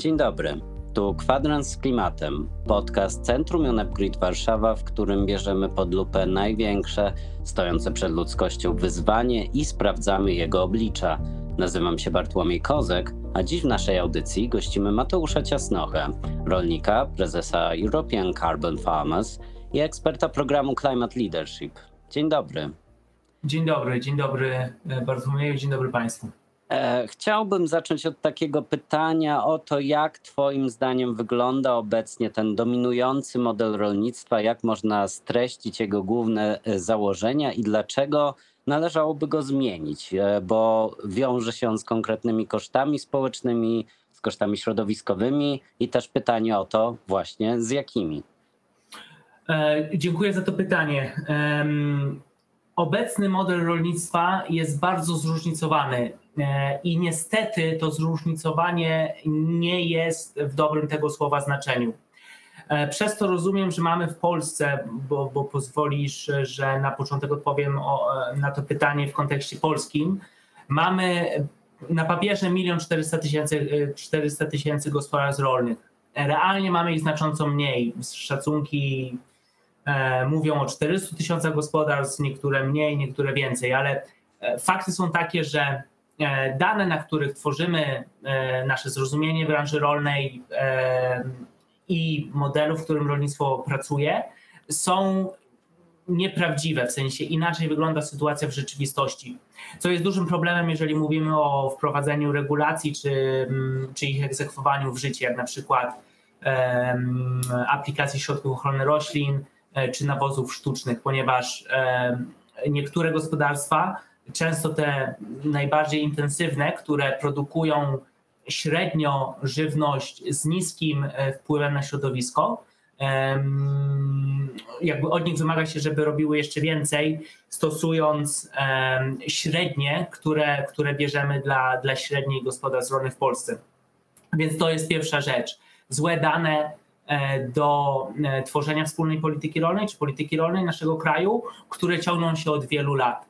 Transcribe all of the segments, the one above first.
Dzień dobry. Tu Kwadrans z Klimatem, podcast Centrum UNEP Warszawa, w którym bierzemy pod lupę największe, stojące przed ludzkością wyzwanie i sprawdzamy jego oblicza. Nazywam się Bartłomiej Kozek, a dziś w naszej audycji gościmy Mateusza Ciasnochę, rolnika, prezesa European Carbon Farmers i eksperta programu Climate Leadership. Dzień dobry. Dzień dobry, dzień dobry e, Bartłomieju, dzień dobry Państwu. E, chciałbym zacząć od takiego pytania o to, jak Twoim zdaniem wygląda obecnie ten dominujący model rolnictwa, jak można streścić jego główne e, założenia i dlaczego należałoby go zmienić, e, bo wiąże się on z konkretnymi kosztami społecznymi, z kosztami środowiskowymi i też pytanie o to właśnie z jakimi. Dziękuję za to pytanie. Obecny model rolnictwa jest bardzo zróżnicowany i niestety to zróżnicowanie nie jest w dobrym tego słowa znaczeniu. E, przez to rozumiem, że mamy w Polsce, bo, bo pozwolisz, że na początek odpowiem o, na to pytanie w kontekście polskim. Mamy na papierze 1 400 tysięcy 400 tysięcy gospodarstw rolnych. Realnie mamy ich znacząco mniej. Szacunki E, mówią o 400 tysiącach gospodarstw, niektóre mniej, niektóre więcej, ale e, fakty są takie, że e, dane, na których tworzymy nasze zrozumienie branży rolnej i modelu, w którym rolnictwo pracuje, są nieprawdziwe, w sensie inaczej wygląda sytuacja w rzeczywistości. Co jest dużym problemem, jeżeli mówimy o wprowadzeniu regulacji czy, mm, czy ich egzekwowaniu w życie, jak na przykład aplikacji środków ochrony roślin, E, czy nawozów sztucznych, ponieważ e, niektóre gospodarstwa, często te najbardziej intensywne, które produkują średnio żywność z niskim e, wpływem na środowisko, jakby od nich wymaga się, żeby robiły jeszcze więcej, stosując średnie, które, które bierzemy dla, dla średniej gospodarstw rolnych w Polsce. Więc to jest pierwsza rzecz. Złe dane E, do e, tworzenia wspólnej polityki rolnej czy polityki rolnej naszego kraju, które ciągną się od wielu lat.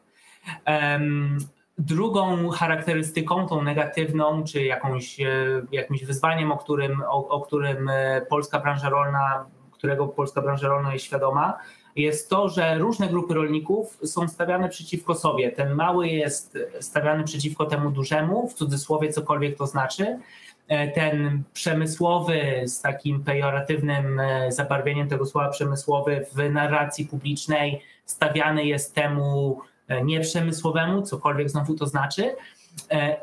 Drugą charakterystyką, tą negatywną, czy jakąś, e, jakimś wyzwaniem, o którym, o, o którym polska branża rolna, którego polska branża rolna jest świadoma, jest to, że różne grupy rolników są stawiane przeciwko sobie. Ten mały jest stawiany przeciwko temu dużemu, w cudzysłowie cokolwiek to znaczy, E, ten przemysłowy z takim pejoratywnym e, zabarwieniem tego słowa przemysłowy w narracji publicznej stawiany jest temu e, nieprzemysłowemu, cokolwiek znowu to znaczy.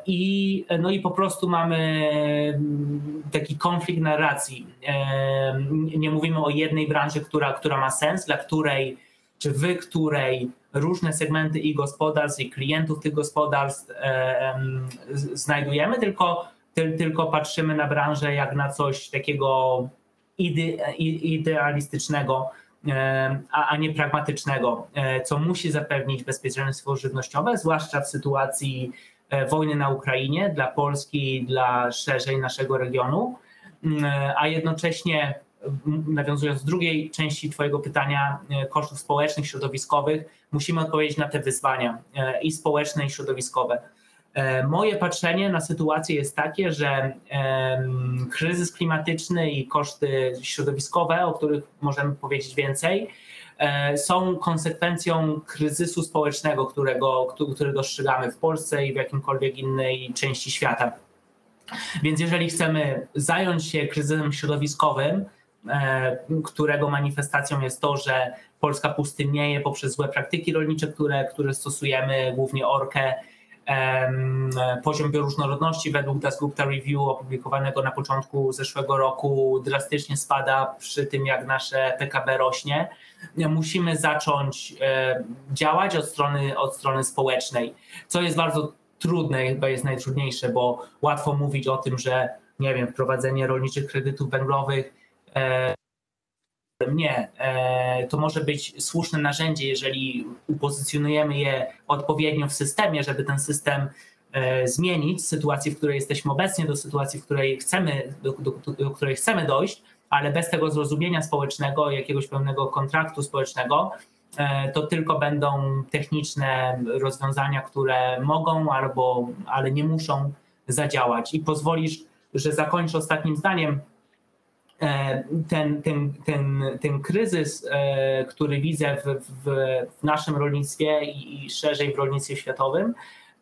I, no i po prostu mamy mm, taki konflikt narracji. Nie mówimy o jednej branży, która, która ma sens, dla której, czy w której różne segmenty i gospodarstw, i klientów tych gospodarstw znajdujemy, tylko tylko patrzymy na branżę jak na coś takiego ide, idealistycznego, e, a, a nie pragmatycznego, e, co musi zapewnić bezpieczeństwo żywnościowe, zwłaszcza w sytuacji e, wojny na Ukrainie dla Polski, dla szerzej naszego regionu, a jednocześnie nawiązując do drugiej części Twojego pytania, kosztów społecznych, środowiskowych, musimy odpowiedzieć na te wyzwania i społeczne, i środowiskowe. E, moje patrzenie na sytuację jest takie, że kryzys klimatyczny i koszty środowiskowe, o których możemy powiedzieć więcej, e, są konsekwencją kryzysu społecznego, którego, który dostrzegamy w Polsce i w jakimkolwiek innej części świata. Więc jeżeli chcemy zająć się kryzysem środowiskowym, e, którego manifestacją jest to, że Polska pustynieje poprzez złe praktyki rolnicze, które, które stosujemy, głównie orkę, Poziom bioróżnorodności według Dasgupta Review opublikowanego na początku zeszłego roku drastycznie spada przy tym, jak nasze PKB rośnie. Musimy zacząć działać od strony, od strony społecznej, co jest bardzo trudne, chyba jest najtrudniejsze, bo łatwo mówić o tym, że nie wiem, wprowadzenie rolniczych kredytów węglowych nie. E, to może być słuszne narzędzie, jeżeli upozycjonujemy je odpowiednio w systemie, żeby ten system e, zmienić z sytuacji, w której jesteśmy obecnie, do sytuacji, w której chcemy, do, do, do której chcemy dojść, ale bez tego zrozumienia społecznego, jakiegoś pełnego kontraktu społecznego, e, to tylko będą techniczne rozwiązania, które mogą albo, ale nie muszą zadziałać. I pozwolisz, że zakończę ostatnim zdaniem. E, ten, ten, ten, ten kryzys, e, który widzę w, w, w naszym rolnictwie i, i szerzej w rolnictwie światowym,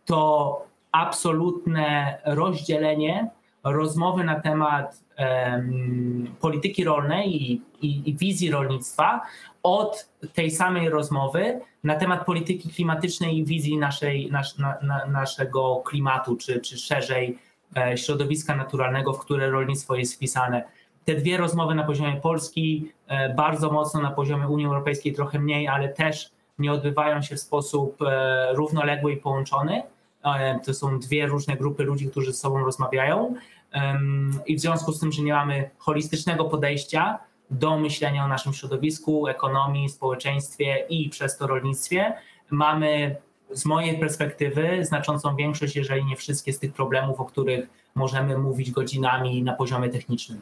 to absolutne rozdzielenie rozmowy na temat um, polityki rolnej i, i, i, wizji rolnictwa od tej samej rozmowy na temat polityki klimatycznej i wizji naszej, nas, na, na, naszego klimatu, czy, czy szerzej e, środowiska naturalnego, w które rolnictwo jest wpisane. Te dwie rozmowy na poziomie Polski, e, bardzo mocno na poziomie Unii Europejskiej, trochę mniej, ale też nie odbywają się w sposób e, równoległy i połączony. E, to są dwie różne grupy ludzi, którzy ze sobą rozmawiają. I w związku z tym, że nie mamy holistycznego podejścia do myślenia o naszym środowisku, ekonomii, społeczeństwie i przez to rolnictwie, mamy z mojej perspektywy znaczącą większość, jeżeli nie wszystkie z tych problemów, o których możemy mówić godzinami na poziomie technicznym.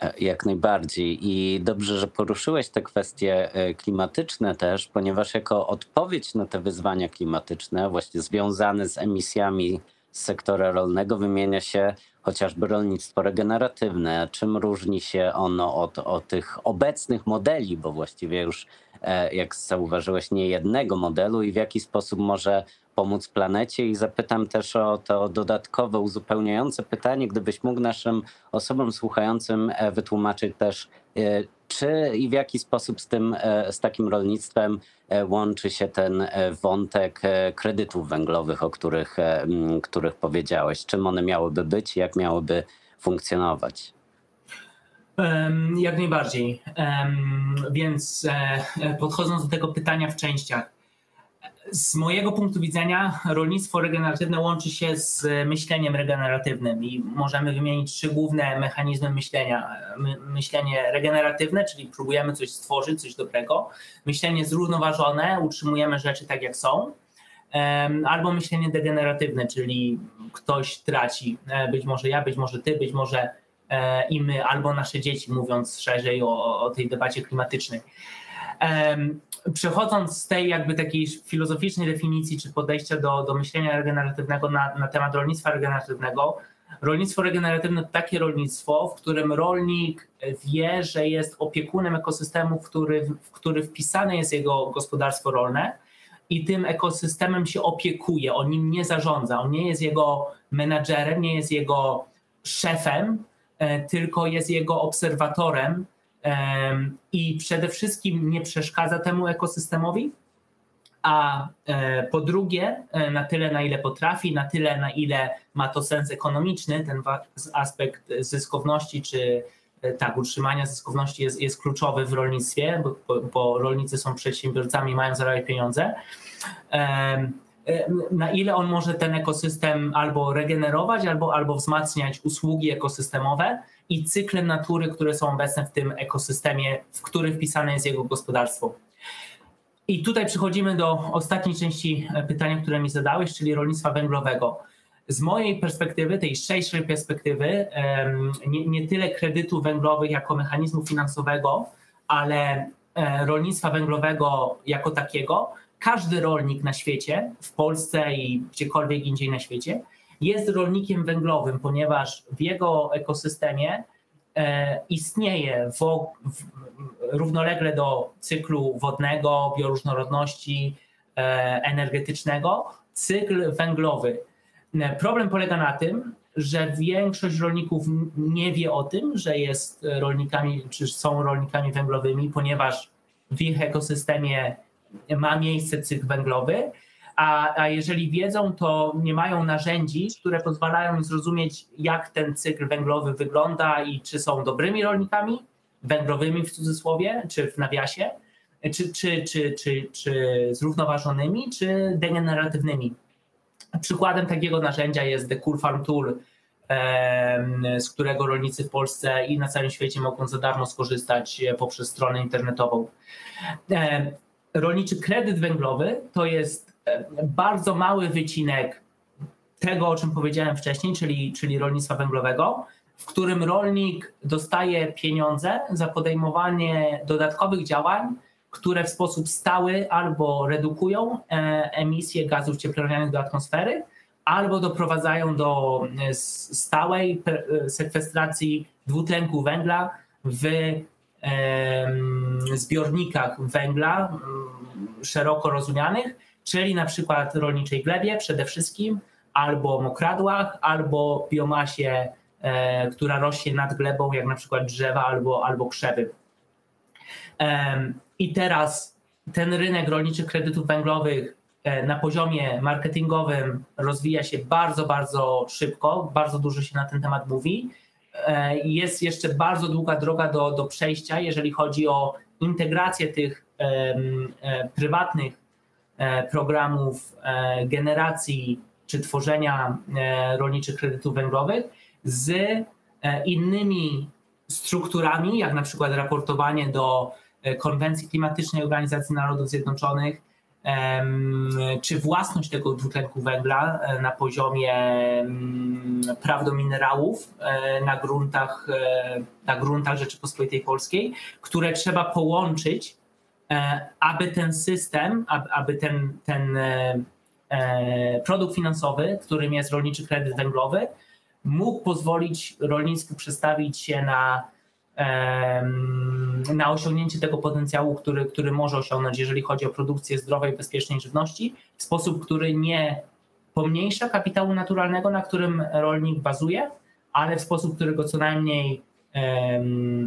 E, jak najbardziej. I dobrze, że poruszyłeś te kwestie e, klimatyczne też, ponieważ jako odpowiedź na te wyzwania klimatyczne, właśnie związane z emisjami z sektora rolnego, wymienia się chociażby rolnictwo regeneratywne. Czym różni się ono od, od tych obecnych modeli, bo właściwie już, e, jak zauważyłeś, nie jednego modelu i w jaki sposób może pomóc planecie i zapytam też o to dodatkowe, uzupełniające pytanie, gdybyś mógł naszym osobom słuchającym e, wytłumaczyć też, e, czy i w jaki sposób z tym, e, z takim rolnictwem łączy się ten wątek kredytów węglowych, o których, których powiedziałeś? Czym one miałyby być i jak miałyby funkcjonować? Jak najbardziej. Więc podchodząc do tego pytania w częściach, z mojego punktu widzenia rolnictwo regeneratywne łączy się z myśleniem regeneratywnym i możemy wymienić trzy główne mechanizmy myślenia. Myślenie regeneratywne, czyli próbujemy coś stworzyć, coś dobrego. Myślenie zrównoważone, utrzymujemy rzeczy tak jak są. Albo myślenie degeneratywne, czyli ktoś traci, e, być może ja, być może ty, być może e, i my, albo nasze dzieci, mówiąc szerzej o, o tej debacie klimatycznej przechodząc z tej jakby takiej filozoficznej definicji czy podejścia do, do myślenia regeneratywnego na, na temat rolnictwa regeneratywnego, rolnictwo regeneratywne to takie rolnictwo, w którym rolnik wie, że jest opiekunem ekosystemu, w który, w który wpisane jest jego gospodarstwo rolne i tym ekosystemem się opiekuje, on nim nie zarządza, on nie jest jego menadżerem, nie jest jego szefem, e, tylko jest jego obserwatorem i przede wszystkim nie przeszkadza temu ekosystemowi, a e, po drugie, e, na tyle, na ile potrafi, na tyle, na ile ma to sens ekonomiczny, ten aspekt zyskowności czy e, tak, utrzymania zyskowności jest, jest kluczowy w rolnictwie, bo, bo rolnicy są przedsiębiorcami, mają zarabiać pieniądze. Na ile on może ten ekosystem albo regenerować, albo, albo wzmacniać usługi ekosystemowe, i cykle natury, które są obecne w tym ekosystemie, w który wpisane jest jego gospodarstwo. I tutaj przechodzimy do ostatniej części e, pytania, które mi zadałeś, czyli rolnictwa węglowego. Z mojej perspektywy, tej szerszej perspektywy, nie, nie tyle kredytów węglowych jako mechanizmu finansowego, ale e, rolnictwa węglowego jako takiego, każdy rolnik na świecie, w Polsce i gdziekolwiek indziej na świecie, jest rolnikiem węglowym, ponieważ w jego ekosystemie e, istnieje równolegle do cyklu wodnego, bioróżnorodności e, energetycznego cykl węglowy. E, problem polega na tym, że większość rolników nie wie o tym, że jest rolnikami, czy są rolnikami węglowymi, ponieważ w ich ekosystemie ma miejsce cykl węglowy, a, a jeżeli wiedzą, to nie mają narzędzi, które pozwalają im zrozumieć, jak ten cykl węglowy wygląda i czy są dobrymi rolnikami, węglowymi w cudzysłowie, czy w nawiasie, czy, czy, czy, czy, czy zrównoważonymi, czy degeneratywnymi. Przykładem takiego narzędzia jest The Cool Farm Tool, z którego rolnicy w Polsce i na całym świecie mogą za darmo skorzystać poprzez stronę internetową. Rolniczy kredyt węglowy to jest bardzo mały wycinek tego, o czym powiedziałem wcześniej, czyli, czyli rolnictwa węglowego, w którym rolnik dostaje pieniądze za podejmowanie dodatkowych działań, które w sposób stały albo redukują e, emisję gazów cieplarnianych do atmosfery, albo doprowadzają do stałej sekwestracji dwutlenku węgla w zbiornikach węgla szeroko rozumianych, czyli na przykład rolniczej glebie przede wszystkim, albo mokradłach, albo biomasie, e, która rośnie nad glebą, jak na przykład drzewa albo, albo krzewy. I teraz ten rynek rolniczych kredytów węglowych e, na poziomie marketingowym rozwija się bardzo, bardzo szybko, bardzo dużo się na ten temat mówi. E, jest jeszcze bardzo długa droga do, do przejścia, jeżeli chodzi o integrację tych prywatnych programów generacji czy tworzenia e, rolniczych kredytów węglowych z e, innymi strukturami, jak na przykład raportowanie do e, konwencji klimatycznej Organizacji Narodów Zjednoczonych, czy własność tego dwutlenku węgla na poziomie praw do minerałów na gruntach, na gruntach Rzeczypospolitej Polskiej, które trzeba połączyć, aby ten system, aby ten, ten E, produkt finansowy, którym jest rolniczy kredyt węglowy, mógł pozwolić rolnictwu przestawić się na, na osiągnięcie tego potencjału, który, który może osiągnąć, jeżeli chodzi o produkcję zdrowej, bezpiecznej żywności, w sposób, który nie pomniejsza kapitału naturalnego, na którym rolnik bazuje, ale w sposób, który go co najmniej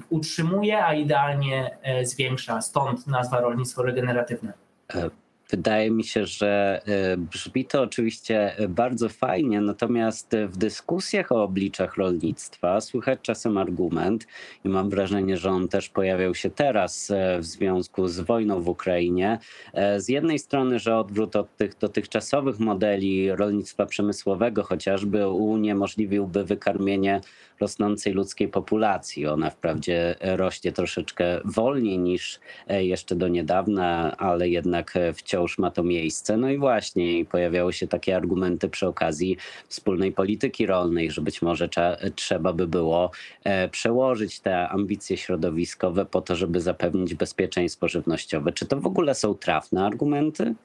utrzymuje, a idealnie e, zwiększa. Stąd nazwa rolnictwo regeneratywne. E, Wydaje mi się, że e, brzmi to oczywiście bardzo fajnie, natomiast w dyskusjach o obliczach rolnictwa słychać czasem argument, i mam wrażenie, że on też pojawiał się teraz w związku z wojną w Ukrainie. Z jednej strony, że odwrót od tych dotychczasowych modeli rolnictwa przemysłowego chociażby uniemożliwiłby wykarmienie rosnącej ludzkiej populacji. Ona wprawdzie rośnie troszeczkę wolniej niż jeszcze do niedawna, ale jednak wciąż wciąż ma to miejsce. No i właśnie pojawiały się takie argumenty przy okazji wspólnej polityki rolnej, że być może trzeba by było e, przełożyć te ambicje środowiskowe po to, żeby zapewnić bezpieczeństwo żywnościowe. Czy to w ogóle są trafne argumenty?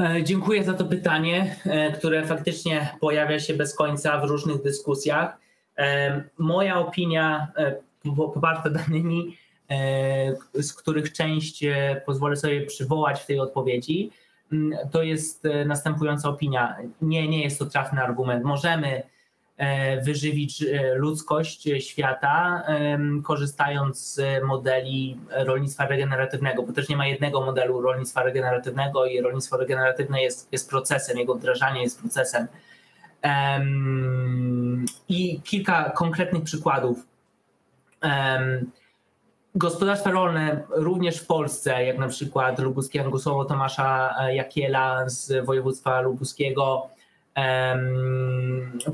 E, dziękuję za to pytanie, e, które faktycznie pojawia się bez końca w różnych dyskusjach. Moja opinia, poparta danymi, E, z których część e, pozwolę sobie przywołać w tej odpowiedzi, to jest e, następująca opinia. Nie, nie jest to trafny argument. Możemy wyżywić ludzkość świata, korzystając z modeli rolnictwa regeneratywnego, bo też nie ma jednego modelu rolnictwa regeneratywnego i rolnictwo regeneratywne jest, jest procesem, jego wdrażanie jest procesem. I kilka konkretnych przykładów. Gospodarstwa rolne również w Polsce, jak na przykład lubuskie Angusowo Tomasza e, Jakiela z województwa lubuskiego,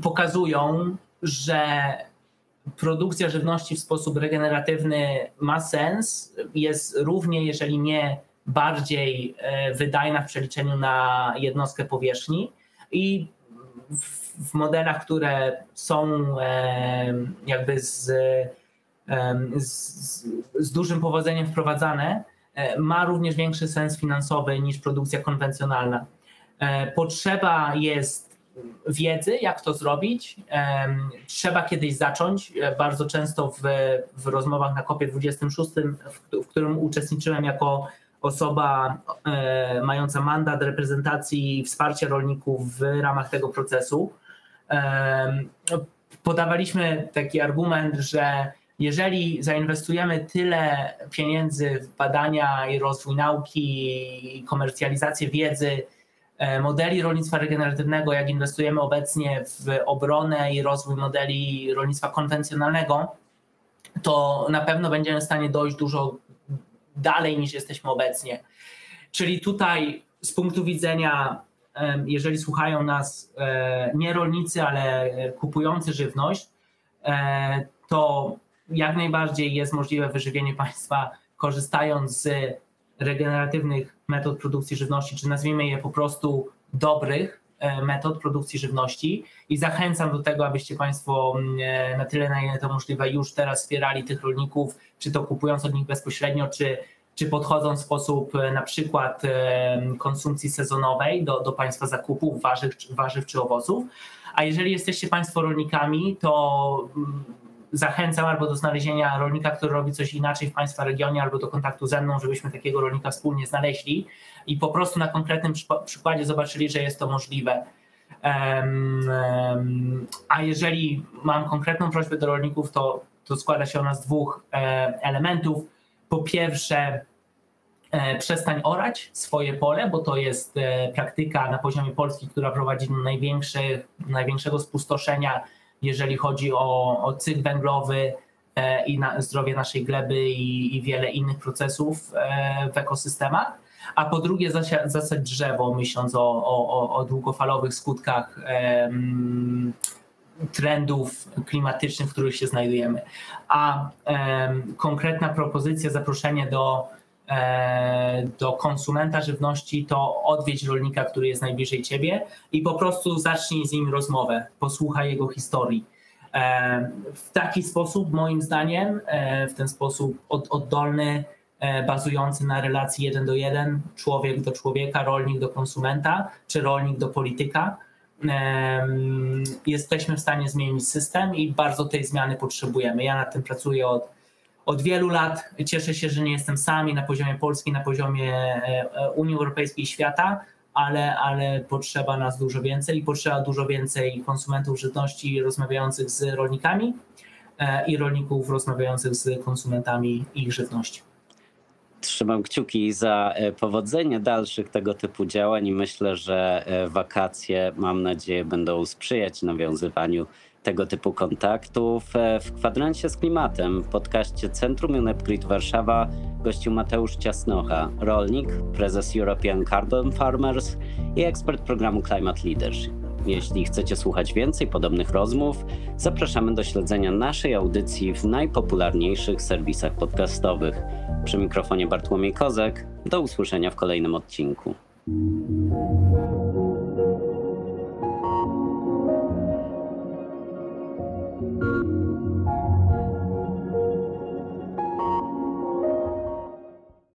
pokazują, że produkcja żywności w sposób regeneratywny ma sens, jest równie, jeżeli nie bardziej e, wydajna w przeliczeniu na jednostkę powierzchni i w modelach, które są jakby z z, z dużym powodzeniem wprowadzane, e, ma również większy sens finansowy niż produkcja konwencjonalna. E, potrzeba jest wiedzy, jak to zrobić. Trzeba kiedyś zacząć. E, bardzo często w, w rozmowach na kopie 26, w, w którym uczestniczyłem jako osoba mająca mandat reprezentacji i wsparcia rolników w ramach tego procesu, podawaliśmy taki argument, że jeżeli zainwestujemy tyle pieniędzy w badania i rozwój nauki i komercjalizację wiedzy, e, modeli rolnictwa regeneratywnego, jak inwestujemy obecnie w obronę i rozwój modeli rolnictwa konwencjonalnego, to na pewno będziemy w stanie dojść dużo dalej niż jesteśmy obecnie. Czyli tutaj z punktu widzenia, jeżeli słuchają nas e, nie rolnicy, ale kupujący żywność, e, to jak najbardziej jest możliwe wyżywienie państwa korzystając z regeneratywnych metod produkcji żywności, czy nazwijmy je po prostu dobrych metod produkcji żywności i zachęcam do tego, abyście Państwo mm, e, na tyle, na ile to możliwe, już teraz wspierali tych rolników, czy to kupując od nich bezpośrednio, czy czy podchodzą w sposób na przykład konsumpcji sezonowej do, do Państwa zakupów warzyw, warzyw czy owoców. A jeżeli jesteście Państwo rolnikami, to mm, zachęcam albo do znalezienia rolnika, który robi coś inaczej w Państwa regionie, albo do kontaktu ze mną, żebyśmy takiego rolnika wspólnie znaleźli i po prostu na konkretnym przykładzie zobaczyli, że jest to możliwe. A jeżeli mam konkretną prośbę do rolników, to, to składa się ona z dwóch e, elementów. Po pierwsze, e, przestań orać swoje pole, bo to jest e, praktyka na poziomie Polski, która prowadzi do największego spustoszenia, jeżeli chodzi o, o cykl węglowy i na zdrowie naszej gleby i, i wiele innych procesów w ekosystemach a po drugie zasać drzewo, myśląc o, o, o długofalowych skutkach em, trendów klimatycznych, w których się znajdujemy. A em, konkretna propozycja, zaproszenie do, e, do konsumenta żywności to odwiedź rolnika, który jest najbliżej ciebie i po prostu zacznij z nim rozmowę, posłuchaj jego historii. E, w taki sposób, moim zdaniem, e, w ten sposób od, oddolny, bazujący na relacji jeden do jeden, człowiek do człowieka, rolnik do konsumenta, czy rolnik do polityka. Jesteśmy w stanie zmienić system i bardzo tej zmiany potrzebujemy. Ja nad tym pracuję od, od wielu lat. Cieszę się, że nie jestem sam i na poziomie Polski, na poziomie e, e, Unii Europejskiej, świata, ale, ale potrzeba nas dużo więcej i potrzeba dużo więcej konsumentów żywności rozmawiających z rolnikami i rolników rozmawiających z konsumentami ich żywności trzymam kciuki za e, powodzenie dalszych tego typu działań i myślę, że e, wakacje, mam nadzieję, będą sprzyjać nawiązywaniu tego typu kontaktów. E, w kwadransie z klimatem, w podcaście Centrum UNEP Warszawa gościł Mateusz Ciasnocha, rolnik, prezes European Carbon Farmers i ekspert programu Climate Leadership. Jeśli chcecie słuchać więcej podobnych rozmów, zapraszamy do śledzenia naszej audycji w najpopularniejszych serwisach podcastowych. Przy mikrofonie Bartłomiej Kozek. Do usłyszenia w kolejnym odcinku.